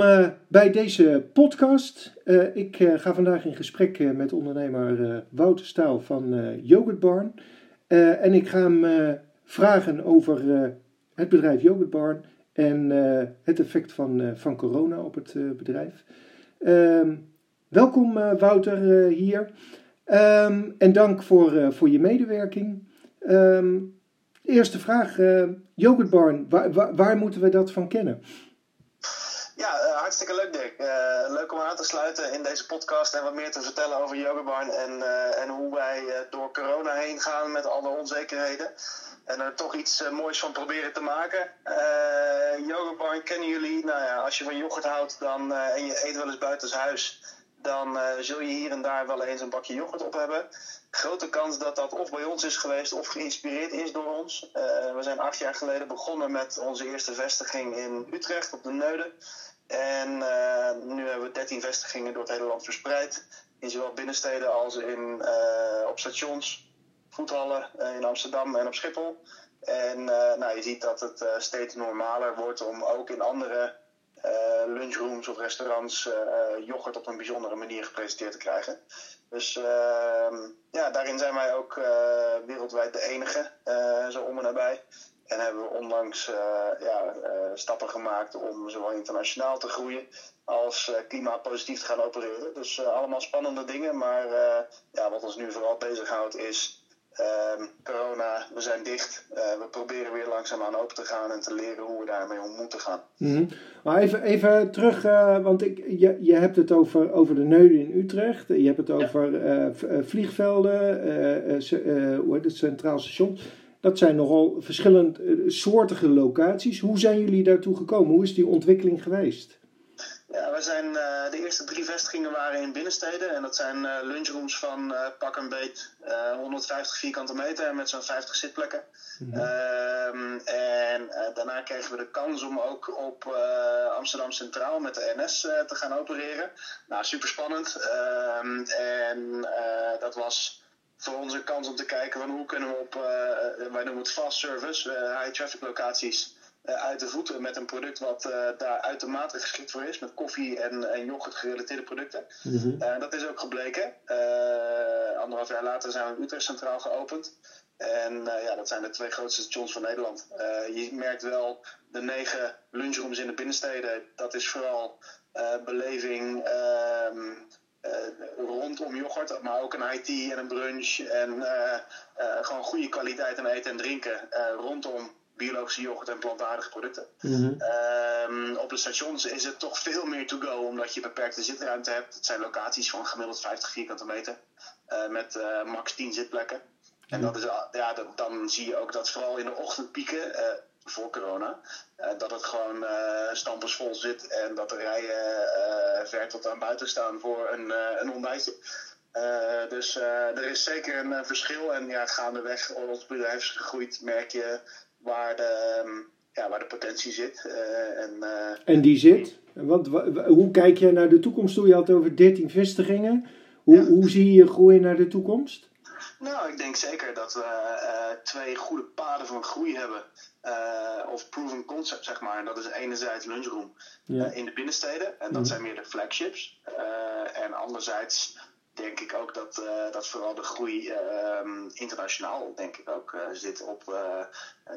Uh, bij deze podcast. Uh, ik uh, ga vandaag in gesprek met ondernemer Wouter Staal van Yogurt Barn. en ik ga hem vragen over het bedrijf Yogurt Barn en het effect van, van corona op het bedrijf. Ehm, welkom Wouter hier um, en dank voor, voor je medewerking. Um, eerste vraag, Yogurt Barn, waar, waar moeten we dat van kennen? Ja, uh, hartstikke leuk Dick. Uh, leuk om aan te sluiten in deze podcast en wat meer te vertellen over Yogabarn en, uh, en hoe wij door corona heen gaan met alle onzekerheden. En er toch iets moois van proberen te maken. Yogabarn kennen jullie. Nou ja, als je van yoghurt houdt dan, en je eet wel eens buitenshuis, dan zul je hier en daar wel eens een bakje yoghurt op hebben. Grote kans dat dat of bij ons is geweest of geïnspireerd is door ons. we zijn acht jaar geleden begonnen met onze eerste vestiging in Utrecht op de Neude. En uh, nu hebben we 13 vestigingen door het hele land verspreid. In zowel binnensteden als in, uh, op stations, voethallen uh, in Amsterdam en op Schiphol. En nou, je ziet dat het steeds normaler wordt om ook in andere lunchrooms of restaurants yoghurt op een bijzondere manier gepresenteerd te krijgen. Dus ehm, ja, daarin zijn wij ook wereldwijd de enige, zo om en nabij. En hebben we onlangs uh, ja, uh, stappen gemaakt om zowel internationaal te groeien als uh, klimaatpositief te gaan opereren. Dus allemaal spannende dingen. Maar ja, wat ons nu vooral bezighoudt is ehm, corona. We zijn dicht. we proberen weer langzaamaan open te gaan en te leren hoe we daarmee om moeten gaan. Mm -hmm. Maar even, even terug, want ik, je, je hebt het over, over de Neuden in Utrecht. Je hebt het over ja. vliegvelden, hoe heet het, Centraal Station. Dat zijn nogal verschillend eh, soortige locaties. Hoe zijn jullie daartoe gekomen? Hoe is die ontwikkeling geweest? Ja, wij zijn uh, de eerste drie vestigingen waren in binnensteden. En dat zijn uh, lunchrooms van uh, pak een beet 150 vierkante meter met zo'n 50 zitplekken. Mm -hmm. en daarna kregen we de kans om ook op Amsterdam Centraal met de NS te gaan opereren. Nou, super spannend. Ehm, en dat was voor ons een kans om te kijken van hoe kunnen we op, uh, wij noemen het fast service, uh, high traffic locaties, uh, uit de voeten met een product wat daar uitermate geschikt voor is, met koffie en, en yoghurt gerelateerde producten. Mm -hmm. dat is ook gebleken. anderhalf jaar later zijn we in Utrecht Centraal geopend. En ja, dat zijn de twee grootste stations van Nederland. je merkt wel de negen lunchrooms in de binnensteden, dat is vooral beleving ehm, uh, rondom yoghurt, maar ook een IT en een brunch en uh, uh, gewoon goede kwaliteit aan eten en drinken rondom biologische yoghurt en plantaardige producten. Mm -hmm. op de stations is het toch veel meer to go, omdat je beperkte zitruimte hebt. Het zijn locaties van gemiddeld 50 vierkante meter met max 10 zitplekken. En dat is, ja, dat, dan zie je ook dat vooral in de ochtendpieken voor corona. Uh, dat het gewoon uh, stampers zit en dat de rijen uh, ver tot aan buiten staan voor een, een ontbijtje. dus er is zeker een verschil. En ja, gaandeweg ons bedrijf is gegroeid, merk je waar de, um, ja, waar de potentie zit. en, en die zit? Want, hoe kijk je naar de toekomst toe? Je had over 13 vestigingen. Hoe, ja. hoe zie je groei naar de toekomst? Nou, ik denk zeker dat we uh, twee goede paden van groei hebben. Uh, of proven concept, zeg maar. En dat is enerzijds lunchroom ja. uh, in de binnensteden. En dat mm. zijn meer de flagships. en anderzijds denk ik ook dat, dat vooral de groei internationaal, denk ik ook, zit op.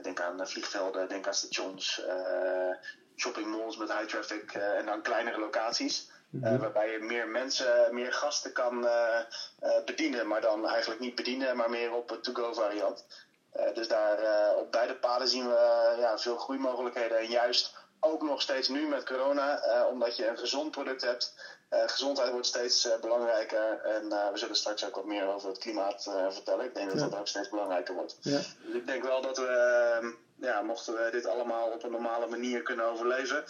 denk aan vliegvelden, denk aan stations, shopping malls met high traffic en dan kleinere locaties. Uh, waarbij je meer mensen, meer gasten kan uh, uh, bedienen, maar dan eigenlijk niet bedienen, maar meer op een to-go variant. dus daar op beide paden zien we ja, veel groeimogelijkheden. En juist ook nog steeds nu met corona, omdat je een gezond product hebt. gezondheid wordt steeds belangrijker en we zullen straks ook wat meer over het klimaat vertellen. Ik denk dat ja. dat ook steeds belangrijker wordt. Ja. Dus ik denk wel dat we ehm, ja, mochten we dit allemaal op een normale manier kunnen overleven,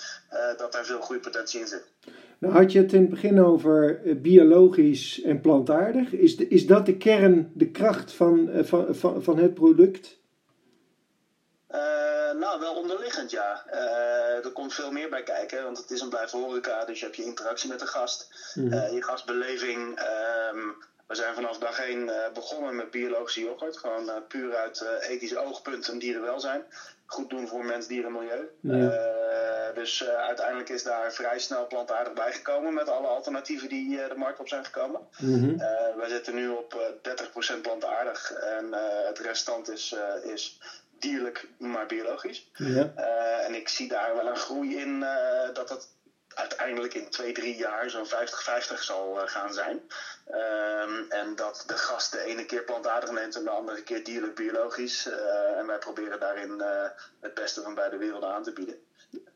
dat daar veel groeipotentie in zit. Nou had je het in het begin over uh, biologisch en plantaardig. Is, de, is dat de kern, de kracht van, uh, van, van, van het product? nou, wel onderliggend, ja. er komt veel meer bij kijken, want het is een blijven horeca, dus je hebt je interactie met de gast, mm. je gastbeleving. Ehm, we zijn vanaf dag 1 uh, begonnen met biologische yoghurt. Gewoon puur uit ethisch oogpunt en dierenwelzijn. Goed doen voor mens, dier en milieu. Ja. Dus uiteindelijk is daar vrij snel plantaardig bijgekomen met alle alternatieven die de markt op zijn gekomen. Mm wij zitten nu op 30% plantaardig en het restant is, is dierlijk, maar biologisch. Ja. en ik zie daar wel een groei in dat het uiteindelijk in twee, drie jaar zo'n 50-50 zal uh, gaan zijn. Um, en dat de gast de ene keer plantaardig neemt en de andere keer dierlijk biologisch. Uh, en wij proberen daarin uh, het beste van beide werelden aan te bieden.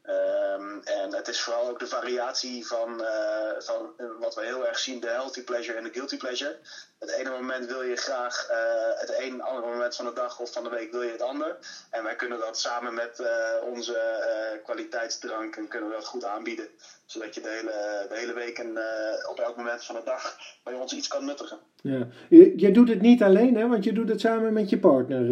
Um, en het is vooral ook de variatie van, uh, van wat we heel erg zien, de healthy pleasure en de guilty pleasure. Het ene moment wil je graag uh, het een, andere moment van de dag of van de week wil je het ander. En wij kunnen dat samen met uh, onze kwaliteitsdrank kunnen we dat goed aanbieden. Zodat je de hele, de hele week en op elk moment van de dag bij ons iets kan nuttigen. Ja. Je doet het niet alleen, hè? want je doet het samen met je partner.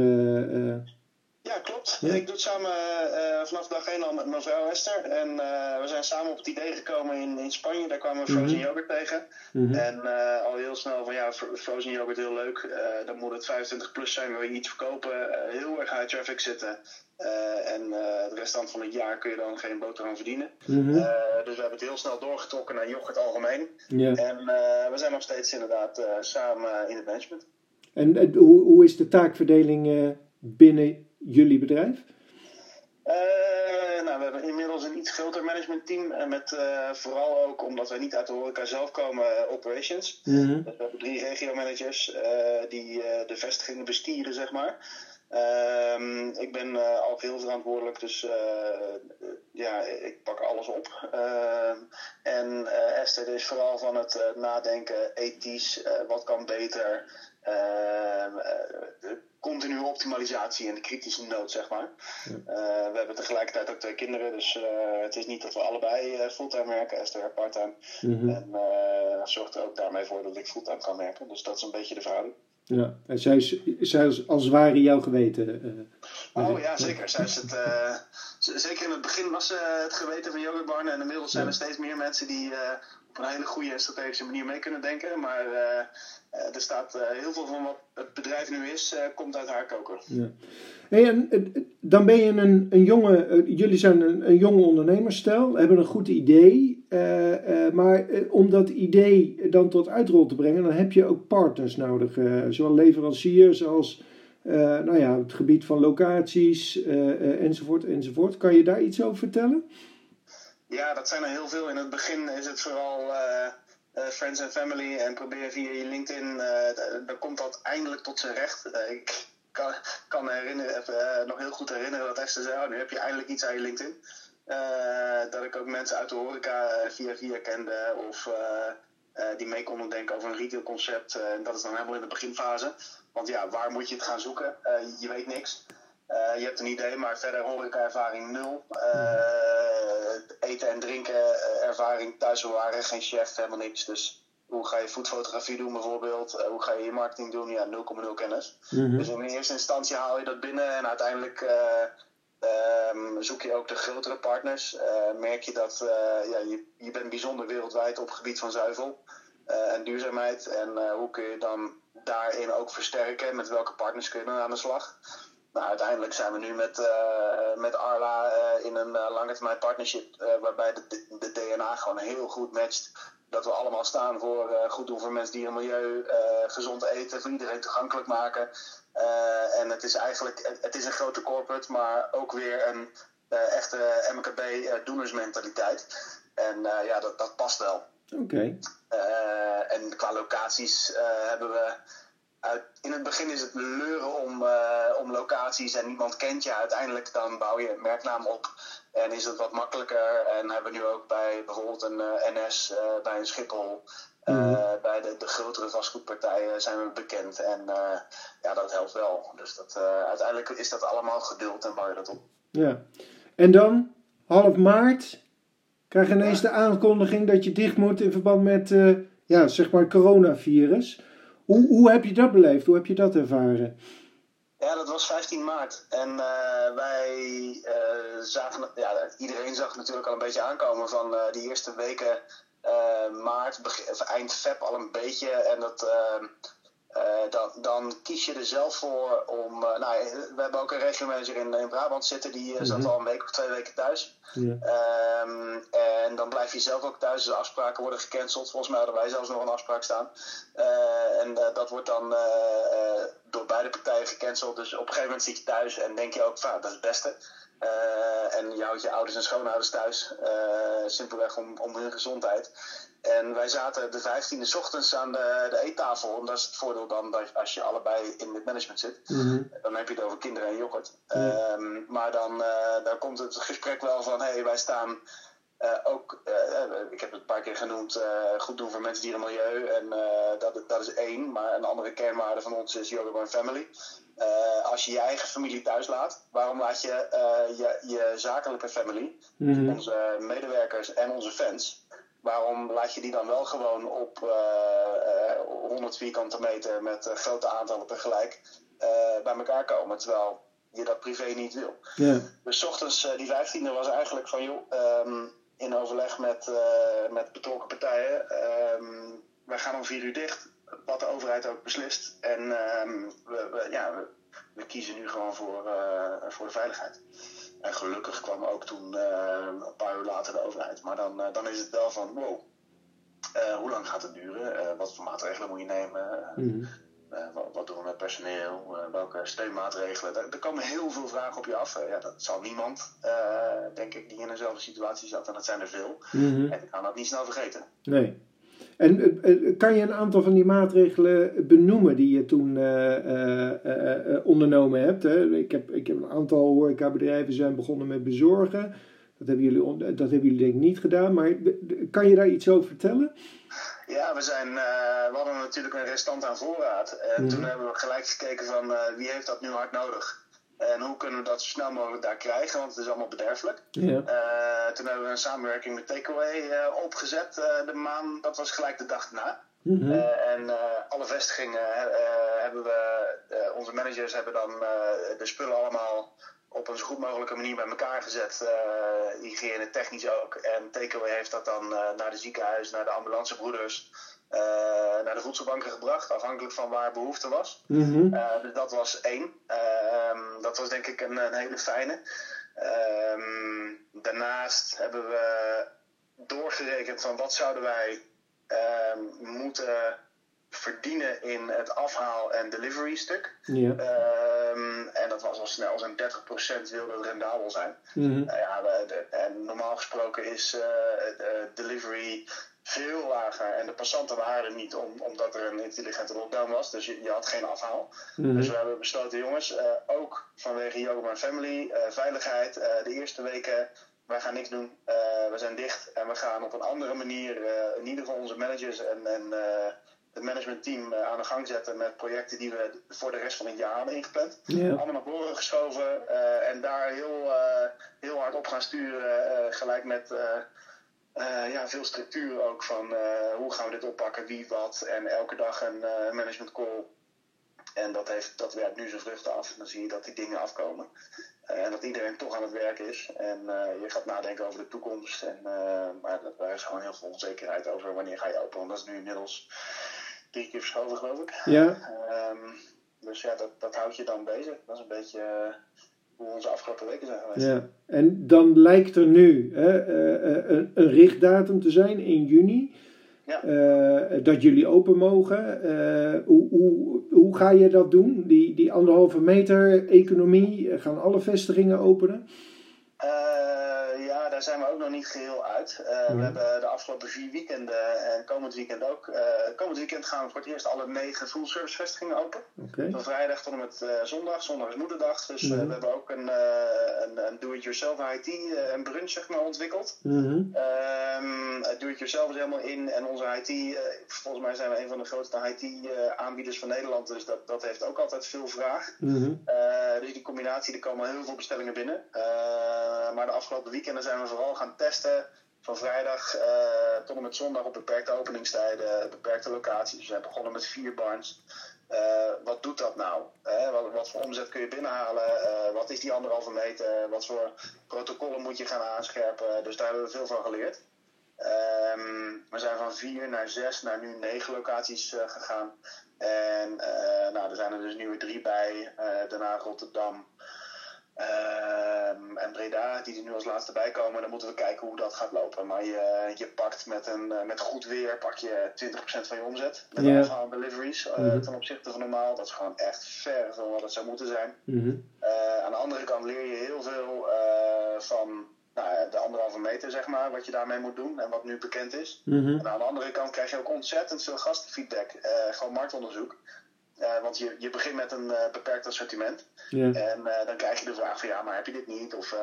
Ja, klopt. Ik doe het samen uh, vanaf dag 1 al met mevrouw Esther. En uh, we zijn samen op het idee gekomen in, in Spanje. Daar kwamen we frozen mm -hmm. yoghurt tegen. -hmm. En uh, al heel snel van ja, frozen yoghurt heel leuk. dan moet het 25 plus zijn, wil je iets verkopen. heel erg high traffic zitten. en de restant van het jaar kun je dan geen boterham verdienen. -hmm. dus we hebben het heel snel doorgetrokken naar yoghurt algemeen. Yeah. En we zijn nog steeds inderdaad samen in het management. En hoe, hoe is de taakverdeling binnen jullie bedrijf? Uh, nou, we hebben inmiddels een iets groter managementteam. En met uh, vooral ook omdat wij niet uit de horeca zelf komen, uh, operations. Mm -hmm. dus we hebben drie regio-managers die de vestigingen bestieren, zeg maar. Ehm, ik ben al heel verantwoordelijk, dus ja, ik pak alles op. Ehm, en Esther is vooral van het nadenken, ethisch, wat kan beter. Continue optimalisatie en de kritische nood, zeg maar. Ja. Uh, we hebben tegelijkertijd ook twee kinderen, dus uh, het is niet dat we allebei uh, fulltime werken, Esther parttime. Mm -hmm. En zorgt er ook daarmee voor dat ik fulltime kan werken. Dus dat is een beetje de verhouding. Ja, en zij is, zij is als het ware jouw geweten. oh ja, zeker. Zij is het, zeker in het begin was ze het geweten van Yoga Barn. En inmiddels zijn er steeds meer mensen die op een hele goede en strategische manier mee kunnen denken. Maar er staat heel veel van wat het bedrijf nu is, komt uit haar koker. Ja. Hey, en, dan ben je een, een jonge, jullie zijn een, een jonge ondernemersstel, hebben een goed idee. Uh, uh, maar uh, om dat idee dan tot uitrol te brengen, dan heb je ook partners nodig. zowel leveranciers als nou ja, het gebied van locaties enzovoort enzovoort. Kan je daar iets over vertellen? Ja, dat zijn er heel veel. In het begin is het vooral friends and family en probeer via je LinkedIn, dan komt dat eindelijk tot zijn recht. Ik kan, kan herinneren, nog heel goed herinneren dat Esther zei, oh, nu heb je eindelijk iets aan je LinkedIn. dat ik ook mensen uit de horeca via via kende of die mee konden denken over een retailconcept. en dat is dan helemaal in de beginfase. Want ja, waar moet je het gaan zoeken? je weet niks. je hebt een idee, maar verder horeca-ervaring nul eten en drinken eh, ervaring thuis. Waren geen chef, helemaal niks. Dus hoe ga je foodfotografie doen bijvoorbeeld? Uh, hoe ga je je marketing doen? Ja, 0,0 kennis. Mm-hmm. Dus in eerste instantie haal je dat binnen en uiteindelijk uh, um, zoek je ook de grotere partners. Uh, merk je dat ja, je, je bent bijzonder wereldwijd op het gebied van zuivel en duurzaamheid. En hoe kun je dan daarin ook versterken? Met welke partners kun je dan aan de slag? Nou, uiteindelijk zijn we nu met, met Arla in een lange termijn partnership waarbij de, de DNA gewoon heel goed matcht. Dat we allemaal staan voor goed doen voor mensen, dieren, milieu, gezond eten, voor iedereen toegankelijk maken. En het is eigenlijk, het, is een grote corporate, maar ook weer een echte MKB-doenersmentaliteit. En ja, dat, dat past wel. Oké. Okay. en qua locaties hebben we in het begin is het leuren om, om locaties en niemand kent je. Uiteindelijk dan bouw je een merknaam op en is het wat makkelijker. En hebben we nu ook bij bijvoorbeeld een NS, bij een Schiphol, mm. bij de, de grotere vastgoedpartijen zijn we bekend. En ja, dat helpt wel. Dus dat, uiteindelijk is dat allemaal geduld en bouw je dat op. Ja, en dan half maart krijg je ineens ja. de aankondiging dat je dicht moet in verband met ja, zeg maar coronavirus. Hoe, hoe heb je dat beleefd? Hoe heb je dat ervaren? Ja, dat was 15 maart. En uh, wij uh, zagen, ja, iedereen zag natuurlijk al een beetje aankomen van uh, die eerste weken maart, begin, eind feb al een beetje. En dat dan, dan, kies je er zelf voor om. nou, we hebben ook een regiomanager in, in Brabant zitten, die zat mhm. al een week of twee weken thuis. Ehm, en dan blijf je zelf ook thuis. Dus de afspraken worden gecanceld. Volgens mij hadden wij zelfs nog een afspraak staan. en dat wordt dan door beide partijen gecanceld. Dus op een gegeven moment zit je thuis en denk je ook, van, dat is het beste. Uh, en je houdt je ouders en schoonouders thuis, uh, simpelweg om, om hun gezondheid. En wij zaten de 15e ochtends aan de, de eettafel. En dat is het voordeel dan dat als je allebei in het management zit. Mhm. Dan heb je het over kinderen en yoghurt. Um, maar dan, uh, dan komt het gesprek wel van: hé, hey, wij staan uh, ook, uh, ik heb het een paar keer genoemd, goed doen voor mensen, dieren, milieu. En dat, dat is één. Maar een andere kernwaarde van ons is Yoga One Family. als je je eigen familie thuis laat, waarom laat je je, je zakelijke familie, mm onze medewerkers en onze fans, waarom laat je die dan wel gewoon op 100 vierkante meter met grote aantallen tegelijk bij elkaar komen? Terwijl je dat privé niet wil. Yeah. Dus ochtends, die 15e was eigenlijk van, joh, um, in overleg met, uh, met betrokken partijen. Um, wij gaan om vier uur dicht, wat de overheid ook beslist. En um, we, we, ja, we, kiezen nu gewoon voor, uh, voor de veiligheid. En gelukkig kwam ook toen uh, een paar uur later de overheid. Maar dan, dan is het wel van wow. hoe lang gaat het duren? wat voor maatregelen moet je nemen? Eh, wat, wat, doen we met personeel? Eh, welke steunmaatregelen? Er, er, komen heel veel vragen op je af. Eh, ja, dat zal niemand, denk ik, die in dezelfde situatie zat. En dat zijn er veel. Mhm. En ik kan dat niet snel vergeten. Nee. En kan je een aantal van die maatregelen benoemen die je toen ondernomen hebt? Hè? Ik, heb, ik heb een aantal horecabedrijven zijn begonnen met bezorgen. Dat hebben jullie, dat hebben jullie denk ik niet gedaan. Maar kan je daar iets over vertellen? Ja, we, zijn, uh, we hadden natuurlijk een restant aan voorraad. En mhm. toen hebben we gelijk gekeken van uh, wie heeft dat nu hard nodig. En hoe kunnen we dat zo snel mogelijk daar krijgen, want het is allemaal bederfelijk. Uh, toen hebben we een samenwerking met Takeaway opgezet. de maand, dat was gelijk de dag na. Mm en alle vestigingen hebben we, onze managers hebben dan de spullen allemaal op een zo goed mogelijke manier bij elkaar gezet. Uh, hygiëne technisch ook. En Takeaway heeft dat dan uh, naar de ziekenhuis, naar de ambulancebroeders, uh, naar de voedselbanken gebracht. Afhankelijk van waar behoefte was. Mm dus dat was één. Ehm, dat was denk ik een, een hele fijne. Ehm, daarnaast hebben we doorgerekend van wat zouden wij ehm, moeten verdienen in het afhaal- en delivery stuk. Ja. Um, en dat was al snel zo'n 30% wilde rendabel zijn. Mm -hmm. uh, ja, de, en normaal gesproken is uh, delivery veel lager. En de passanten waren er niet om, omdat er een intelligente lockdown was. Dus je, je had geen afhaal. Mm -hmm. Dus we hebben besloten, jongens, uh, ook vanwege Yoga Family, veiligheid, de eerste weken wij gaan niks doen. Uh, we zijn dicht en we gaan op een andere manier, uh, in ieder geval onze managers en, en uh, het managementteam aan de gang zetten met projecten die we voor de rest van het jaar hadden ingepland. Allemaal naar voren geschoven en daar heel, heel hard op gaan sturen. gelijk met ja, veel structuur ook van hoe gaan we dit oppakken, wie wat. En elke dag een management call en dat, heeft, dat werkt nu zijn vruchten af. Dan zie je dat die dingen afkomen. Uh, en dat iedereen toch aan het werk is. En uh, je gaat nadenken over de toekomst. En, uh, maar daar is gewoon heel veel onzekerheid over wanneer ga je open. Want dat is nu inmiddels drie keer verschoven, geloof ik. Ja. Um, dus ja, dat, dat houdt je dan bezig. Dat is een beetje hoe onze afgelopen weken zijn geweest. Ja. En dan lijkt er nu hè, een, een richtdatum te zijn in juni. Uh, dat jullie open mogen. Uh, hoe, hoe, hoe ga je dat doen? Die, die anderhalve meter economie, gaan alle vestigingen openen? Daar zijn we ook nog niet geheel uit. Uh, We mhm. hebben de afgelopen vier weekenden en komend weekend ook. Uh, komend weekend gaan we voor het eerst alle negen full service vestigingen open. Okay. Van vrijdag tot en met uh, zondag. Zondag is moederdag. Dus mm we hebben ook een, een, een do-it-yourself IT, een brunch zeg maar, ontwikkeld. Mm -hmm. um, do-it-yourself is helemaal in. En onze IT, volgens mij zijn we een van de grootste IT-aanbieders van Nederland. Dus dat, dat heeft ook altijd veel vraag. Dus die combinatie, er komen heel veel bestellingen binnen. maar de afgelopen weekenden zijn we vooral gaan testen van vrijdag uh, tot en met zondag op beperkte openingstijden, beperkte locaties. Dus we zijn begonnen met vier barns. Uh, wat doet dat nou? Wat, wat, voor omzet kun je binnenhalen? Wat is die anderhalve meter? Wat voor protocollen moet je gaan aanscherpen? Dus daar hebben we veel van geleerd. Um, We zijn van vier naar zes naar nu negen locaties gegaan. En nou, er zijn er dus nu weer drie bij. daarna Rotterdam, Ehm, en Breda, die er nu als laatste bij komen, dan moeten we kijken hoe dat gaat lopen. Maar je, je pakt met, een, eh, met goed weer pak je 20% van je omzet. Met yeah. afhaal deliveries uh, mm ten opzichte van normaal. Dat is gewoon echt ver van wat het zou moeten zijn. Mhm. Eh, aan de andere kant leer je heel veel van nou, de anderhalve meter, zeg maar, wat je daarmee moet doen en wat nu bekend is. Mhm. En aan de andere kant krijg je ook ontzettend veel gastenfeedback, gewoon marktonderzoek. Uh, want je, je begint met een uh, beperkt assortiment. En uh, dan krijg je de vraag van ja, maar heb je dit niet? Of,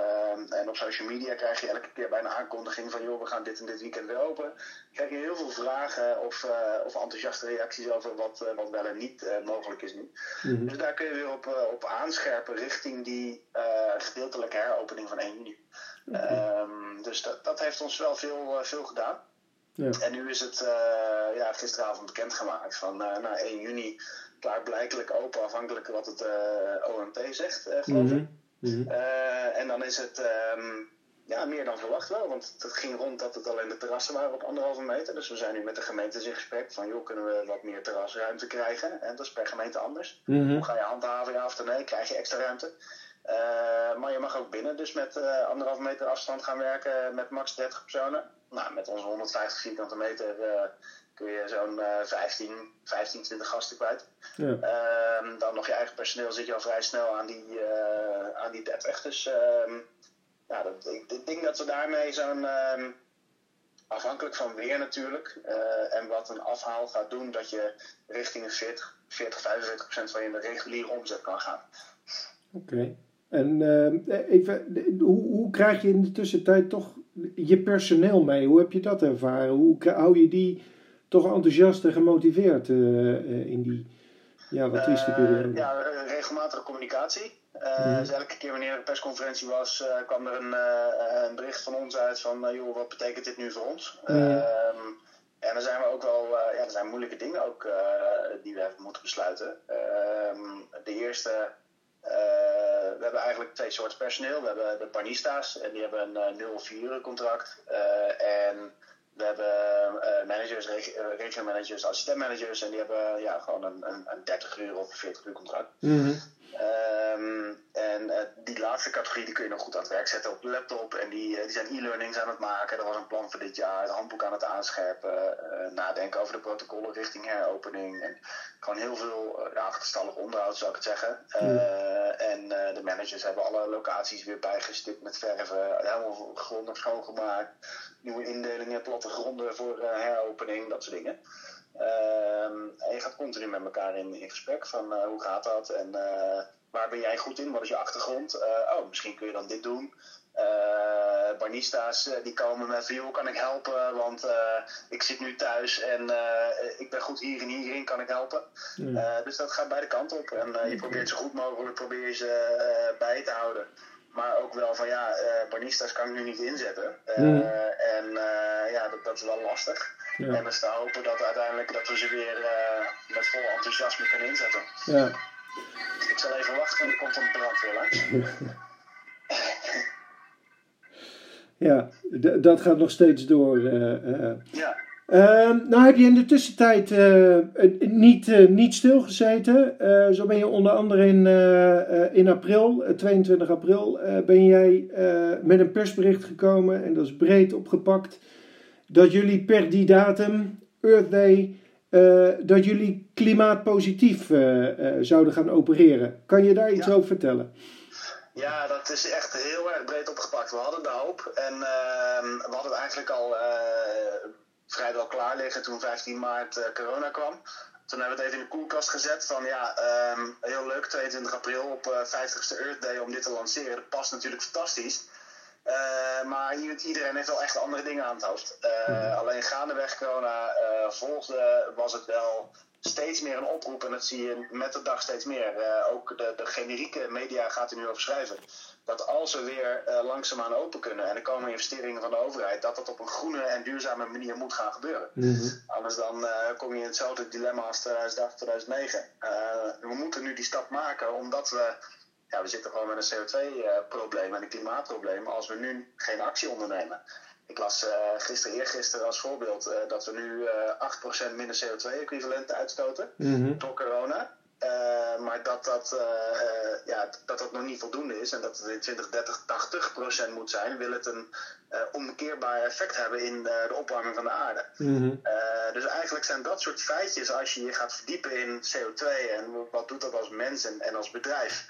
en op social media krijg je elke keer bij een aankondiging van joh, we gaan dit en dit weekend weer open. Dan krijg je heel veel vragen of, of enthousiaste reacties over wat, wat wel en niet mogelijk is nu. Mm-hmm. Dus daar kun je weer op, op aanscherpen richting die gedeeltelijke heropening van 1 juni. Okay. Um, dus dat, dat heeft ons wel veel, veel gedaan. Ja. En nu is het ja, gisteravond bekendgemaakt van nou, 1 juni klaarblijkelijk open, afhankelijk wat het uh, OMT zegt, uh, geloof ik. Mm -hmm. uh, en dan is het um, ja, meer dan verwacht wel, want het ging rond dat het alleen de terrassen waren op anderhalve meter. Dus we zijn nu met de gemeentes in gesprek van, joh, kunnen we wat meer terrasruimte krijgen? En dat is per gemeente anders. Mm -hmm. Hoe ga je handhaven, ja of nee? Krijg je extra ruimte? maar je mag ook binnen dus met anderhalve meter afstand gaan werken met max 30 personen. Nou, met onze 150 vierkante meter kun je zo'n uh, 15, 15, 20 gasten kwijt. Ja. Um, dan nog je eigen personeel zit je al vrij snel aan die, uh, aan die 30. Dus um, ja, dat, ik, ik, denk dat we daarmee zo'n, um, afhankelijk van weer natuurlijk, uh, en wat een afhaal gaat doen, dat je richting een 40, 40 45 procent van je reguliere omzet kan gaan. Oké. Okay. En even, hoe, hoe krijg je in de tussentijd toch je personeel mee? Hoe heb je dat ervaren? Hoe hou je die toch enthousiast en gemotiveerd uh, uh, in die ja, wat trieste periode? Uh, ja, regelmatige communicatie. Mm. Dus elke keer wanneer er een persconferentie was, kwam er een, een, bericht van ons uit van, joh, wat betekent dit nu voor ons? Mm. Um, en dan zijn we ook wel, ja, er zijn moeilijke dingen ook die we hebben moeten besluiten. Um, de eerste we hebben eigenlijk twee soorten personeel. We hebben de barnista's en die hebben een 0-4 contract. en we hebben uh, managers, regio managers, assistentmanagers en die hebben ja, gewoon een, een, een 30 uur of 40 uur contract. -hmm. Um, en uh, die laatste categorie die kun je nog goed aan het werk zetten op de laptop. En die, uh, die zijn e-learnings aan het maken. Er was een plan voor dit jaar, het handboek aan het aanscherpen. nadenken over de protocollen richting heropening. En gewoon heel veel ja, achterstallig onderhoud zou ik het zeggen. Mm. en de managers hebben alle locaties weer bijgestipt met verven. Helemaal grondig schoongemaakt. Nieuwe indelingen, plattegronden voor heropening, dat soort dingen. Um, en je gaat continu met elkaar in, in gesprek van uh, hoe gaat dat en uh, waar ben jij goed in, wat is je achtergrond? Uh, oh, misschien kun je dan dit doen. barnista's die komen met van, joh, kan ik helpen, want ik zit nu thuis en ik ben goed hier en hierin, kan ik helpen. Mm. dus dat gaat beide kanten op en je probeert zo goed mogelijk probeer je ze bij te houden. Maar ook wel van ja, barnista's kan ik nu niet inzetten. Mm. En ja, dat, dat is wel lastig. Ja. En dus te hopen dat uiteindelijk dat we ze weer uh, met vol enthousiasme kunnen inzetten. Ja. Ik zal even wachten, er komt een brandweer langs. ja, dat gaat nog steeds door. Uh, uh. Ja. nou heb je in de tussentijd niet, niet stilgezeten. zo ben je onder andere in, in april, 22 april, ben jij met een persbericht gekomen en dat is breed opgepakt dat jullie per die datum, Earth Day, uh, dat jullie klimaatpositief uh, uh, zouden gaan opereren. Kan je daar iets ja. over vertellen? Ja, dat is echt heel erg breed opgepakt. We hadden de hoop en ehm, we hadden het eigenlijk al vrijwel klaar liggen toen 15 maart corona kwam. Toen hebben we het even in de koelkast gezet van ja, um, heel leuk, 22 april op 50ste Earth Day om dit te lanceren. Dat past natuurlijk fantastisch. Uh, maar iedereen heeft wel echt andere dingen aan het hoofd. Uh, mm. Alleen gaandeweg corona uh, volgde, was het wel steeds meer een oproep. En dat zie je met de dag steeds meer. ook de, de, generieke media gaat er nu over schrijven. Dat als we weer langzaamaan open kunnen en er komen investeringen van de overheid, dat dat op een groene en duurzame manier moet gaan gebeuren. Mm -hmm. Anders dan kom je in hetzelfde dilemma als 2008, 2009. we moeten nu die stap maken omdat we ja, we zitten gewoon met een CO2-probleem en een klimaatprobleem als we nu geen actie ondernemen. ik las uh, gisteren, eergisteren als voorbeeld dat we nu 8% minder CO2-equivalenten uitstoten Mhm. door corona. Eh, maar dat dat, eh, eh, ja, dat dat nog niet voldoende is en dat het in 2030 80 procent moet zijn, wil het een eh, onbekeerbaar effect hebben in de opwarming van de aarde. Mhm. Dus eigenlijk zijn dat soort feitjes, als je je gaat verdiepen in CO2 en wat doet dat als mens en, en als bedrijf,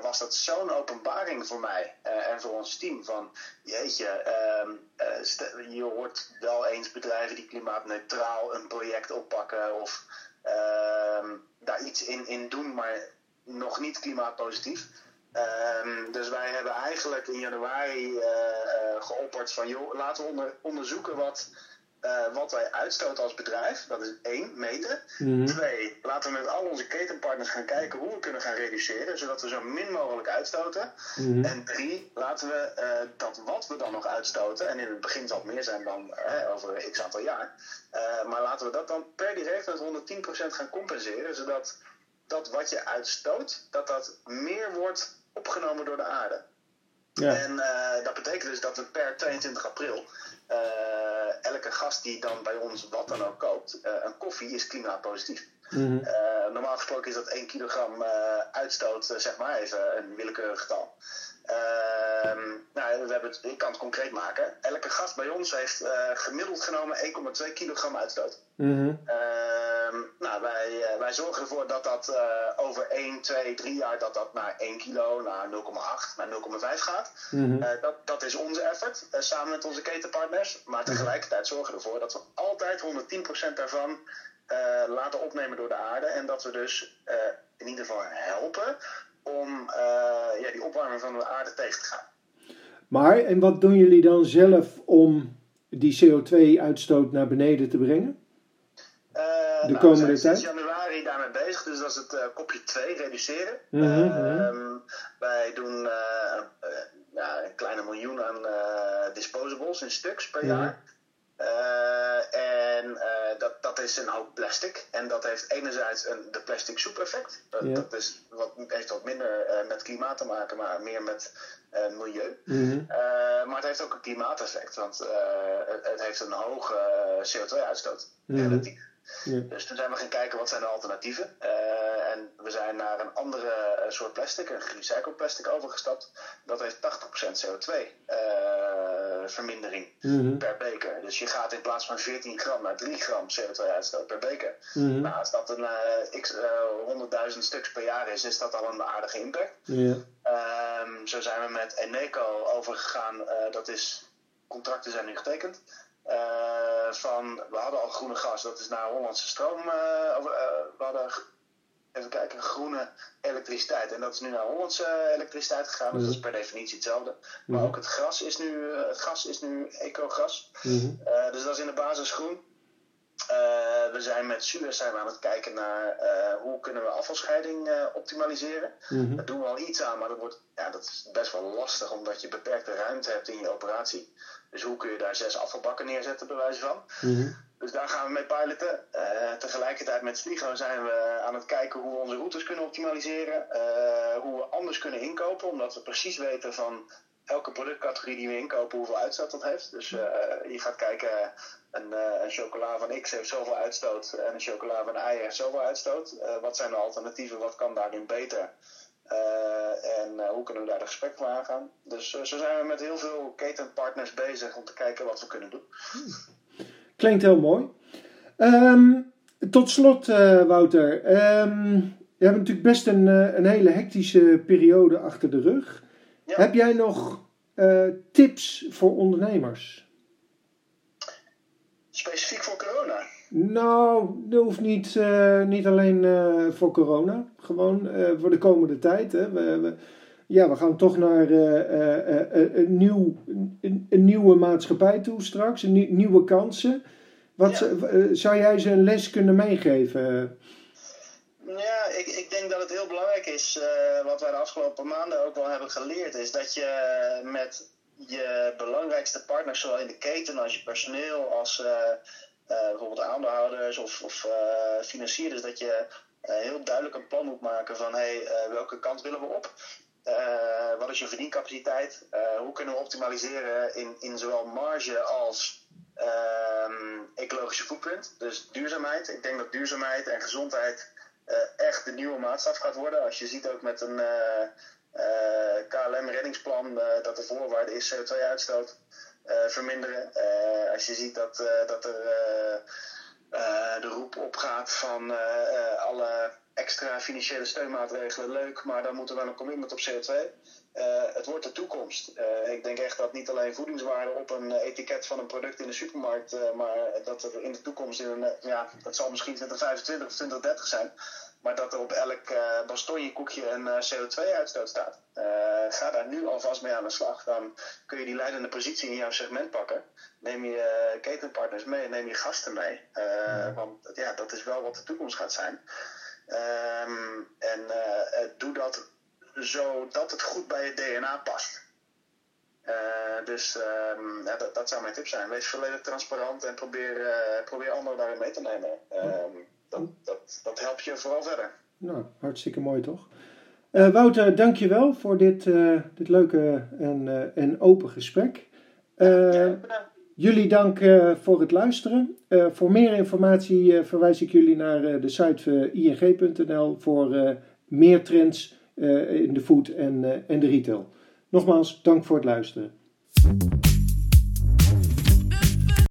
was dat zo'n openbaring voor mij en voor ons team. Van jeetje, ehm, eh, je hoort wel eens bedrijven die klimaatneutraal een project oppakken of daar iets in, in doen, maar nog niet klimaatpositief. Ehm, dus wij hebben eigenlijk in januari eh, geopperd van joh, laten we onder, onderzoeken wat, eh, wat wij uitstoten als bedrijf. Dat is één, meten. Mhm. Twee, laten we met al onze ketenpartners gaan kijken hoe we kunnen gaan reduceren, zodat we zo min mogelijk uitstoten. Mhm. En drie, laten we eh, dat wat we dan nog uitstoten, en in het begin zal het meer zijn dan eh, over x aantal jaar, maar laten we dat dan per direct met 110% gaan compenseren, zodat dat wat je uitstoot, dat dat meer wordt opgenomen door de aarde. Ja. En eh, dat betekent dus dat we per 22 april eh, elke gast die dan bij ons wat dan ook koopt, eh, een koffie is klimaatpositief. Eh, normaal gesproken is dat 1 kilogram uitstoot, zeg maar even een willekeurig getal. Ehm, nou, we hebben het, ik kan het concreet maken. Elke gast bij ons heeft gemiddeld genomen 1,2 kilogram uitstoot. Mhm. Zorgen ervoor dat dat eh, over 1, 2, 3 jaar dat dat naar 1 kilo, naar 0,8, naar 0,5 gaat. Mhm. Eh, dat, dat is onze effort, eh, samen met onze ketenpartners. Maar tegelijkertijd zorgen we ervoor dat we altijd 110% daarvan laten opnemen door de aarde. En dat we dus in ieder geval helpen om ja, die opwarming van de aarde tegen te gaan. Maar, en wat doen jullie dan zelf om die CO2-uitstoot naar beneden te brengen? De nou, komende tijd? Bezig, dus dat is het eh, kopje 2, reduceren. Mhm, mhm. Ehm, wij doen eh, eh, ja, een kleine miljoen aan disposables in stuks per Mhm. jaar. En dat, dat is een hoop plastic. En dat heeft enerzijds een, de plastic soep effect. Dat, is wat, heeft wat minder met klimaat te maken, maar meer met milieu. Maar het heeft ook een klimaateffect, want het, het heeft een hoge eh, CO2-uitstoot. Mhm. relatief. Ja. Dus toen zijn we gaan kijken wat zijn de alternatieven. Eh, en we zijn naar een andere eh, soort plastic, een gerecycled plastic, overgestapt. Dat heeft 80% CO2-vermindering Mhm. per beker. Dus je gaat in plaats van 14 gram naar 3 gram CO2-uitstoot per beker. Mhm. Nou, als dat een eh, x, eh, 100.000 stuks per jaar is, is dat al een aardige impact. Ja. Ehm, zo zijn we met Eneco overgegaan. eh, dat is, contracten zijn nu getekend. Eh, van, we hadden al groene gas, dat is naar Hollandse stroom. eh, eh, we hadden, even kijken, groene elektriciteit. En dat is nu naar Hollandse elektriciteit gegaan. Dus dat is per definitie hetzelfde. Maar Mhm. ook het, gras is nu, het gas is nu eco-gas. Mhm. Dus dat is in de basis groen. We zijn met Suez zijn we aan het kijken naar hoe kunnen we afvalscheiding optimaliseren. Mhm. Daar doen we al iets aan, maar dat, wordt, ja, dat is best wel lastig omdat je beperkte ruimte hebt in je operatie. Dus hoe kun je daar zes afvalbakken neerzetten, bij wijze van? Mhm. Dus daar gaan we mee piloten. Eh, tegelijkertijd met Sligo zijn we aan het kijken hoe we onze routes kunnen optimaliseren. eh, hoe we anders kunnen inkopen, omdat we precies weten van elke productcategorie die we inkopen, hoeveel uitstoot dat heeft. Dus eh, je gaat kijken, een, een chocola van X heeft zoveel uitstoot en een chocola van Y heeft zoveel uitstoot. Wat zijn de alternatieven? Wat kan daarin beter? Eh, en eh, hoe kunnen we daar de gesprek voor aangaan? Dus eh, zo zijn we met heel veel ketenpartners bezig om te kijken wat we kunnen doen. Klinkt heel mooi. Ehm, tot slot, Wouter. Ehm, je hebt natuurlijk best een, een hele hectische periode achter de rug. Ja. Heb jij nog tips voor ondernemers? Specifiek voor. Nou, dat hoeft niet, eh, niet alleen eh, voor corona. Gewoon eh, voor de komende tijd. Hè. We, we- ja, we gaan toch naar een, nieuw, een, een nieuwe maatschappij toe straks. Een nieuwe kansen. Wat Ja. zou jij ze een les kunnen meegeven? Ja, ik, ik denk dat het heel belangrijk is, wat wij de afgelopen maanden ook wel hebben geleerd, is dat je met je belangrijkste partners, zowel in de keten als je personeel, als bijvoorbeeld aandeelhouders of, of eh, financierders, dat je eh, heel duidelijk een plan moet maken van hey, eh, welke kant willen we op. wat is je verdiencapaciteit? hoe kunnen we optimaliseren in, in zowel marge als ehm, ecologische footprint? Dus duurzaamheid. Ik denk dat duurzaamheid en gezondheid echt de nieuwe maatstaf gaat worden. Als je ziet ook met een KLM-reddingsplan dat de voorwaarde is CO2-uitstoot verminderen. als je ziet dat, dat er de roep opgaat van alle extra financiële steunmaatregelen leuk, maar dan moet er wel een commitment op CO2. Uh, eh, het wordt de toekomst. Ik denk echt dat niet alleen voedingswaarde op een etiket van een product in de supermarkt, maar dat er in de toekomst, in een, ja, dat zal misschien 2025 of 2030 zijn, maar dat er op elk bastonjekoekje een CO2-uitstoot staat. ga daar nu alvast mee aan de slag. Dan kun je die leidende positie in jouw segment pakken. Neem je ketenpartners mee, neem je gasten mee. Want ja, dat is wel wat de toekomst gaat zijn. Ehm, en uh, doe dat zodat het goed bij je DNA past. Uh, dus um, ja, dat, dat, zou mijn tip zijn. Wees volledig transparant en probeer, uh, probeer anderen daarin mee te nemen. Um, dat, dat, dat helpt je vooral verder. Nou, hartstikke mooi toch? Uh, Wouter, dankjewel voor dit, dit leuke en, en open gesprek. Ja, Jullie dank uh, voor het luisteren. Uh, voor meer informatie uh, verwijs ik jullie naar de site ing.nl voor meer trends in de food en, en de retail. Nogmaals, dank voor het luisteren.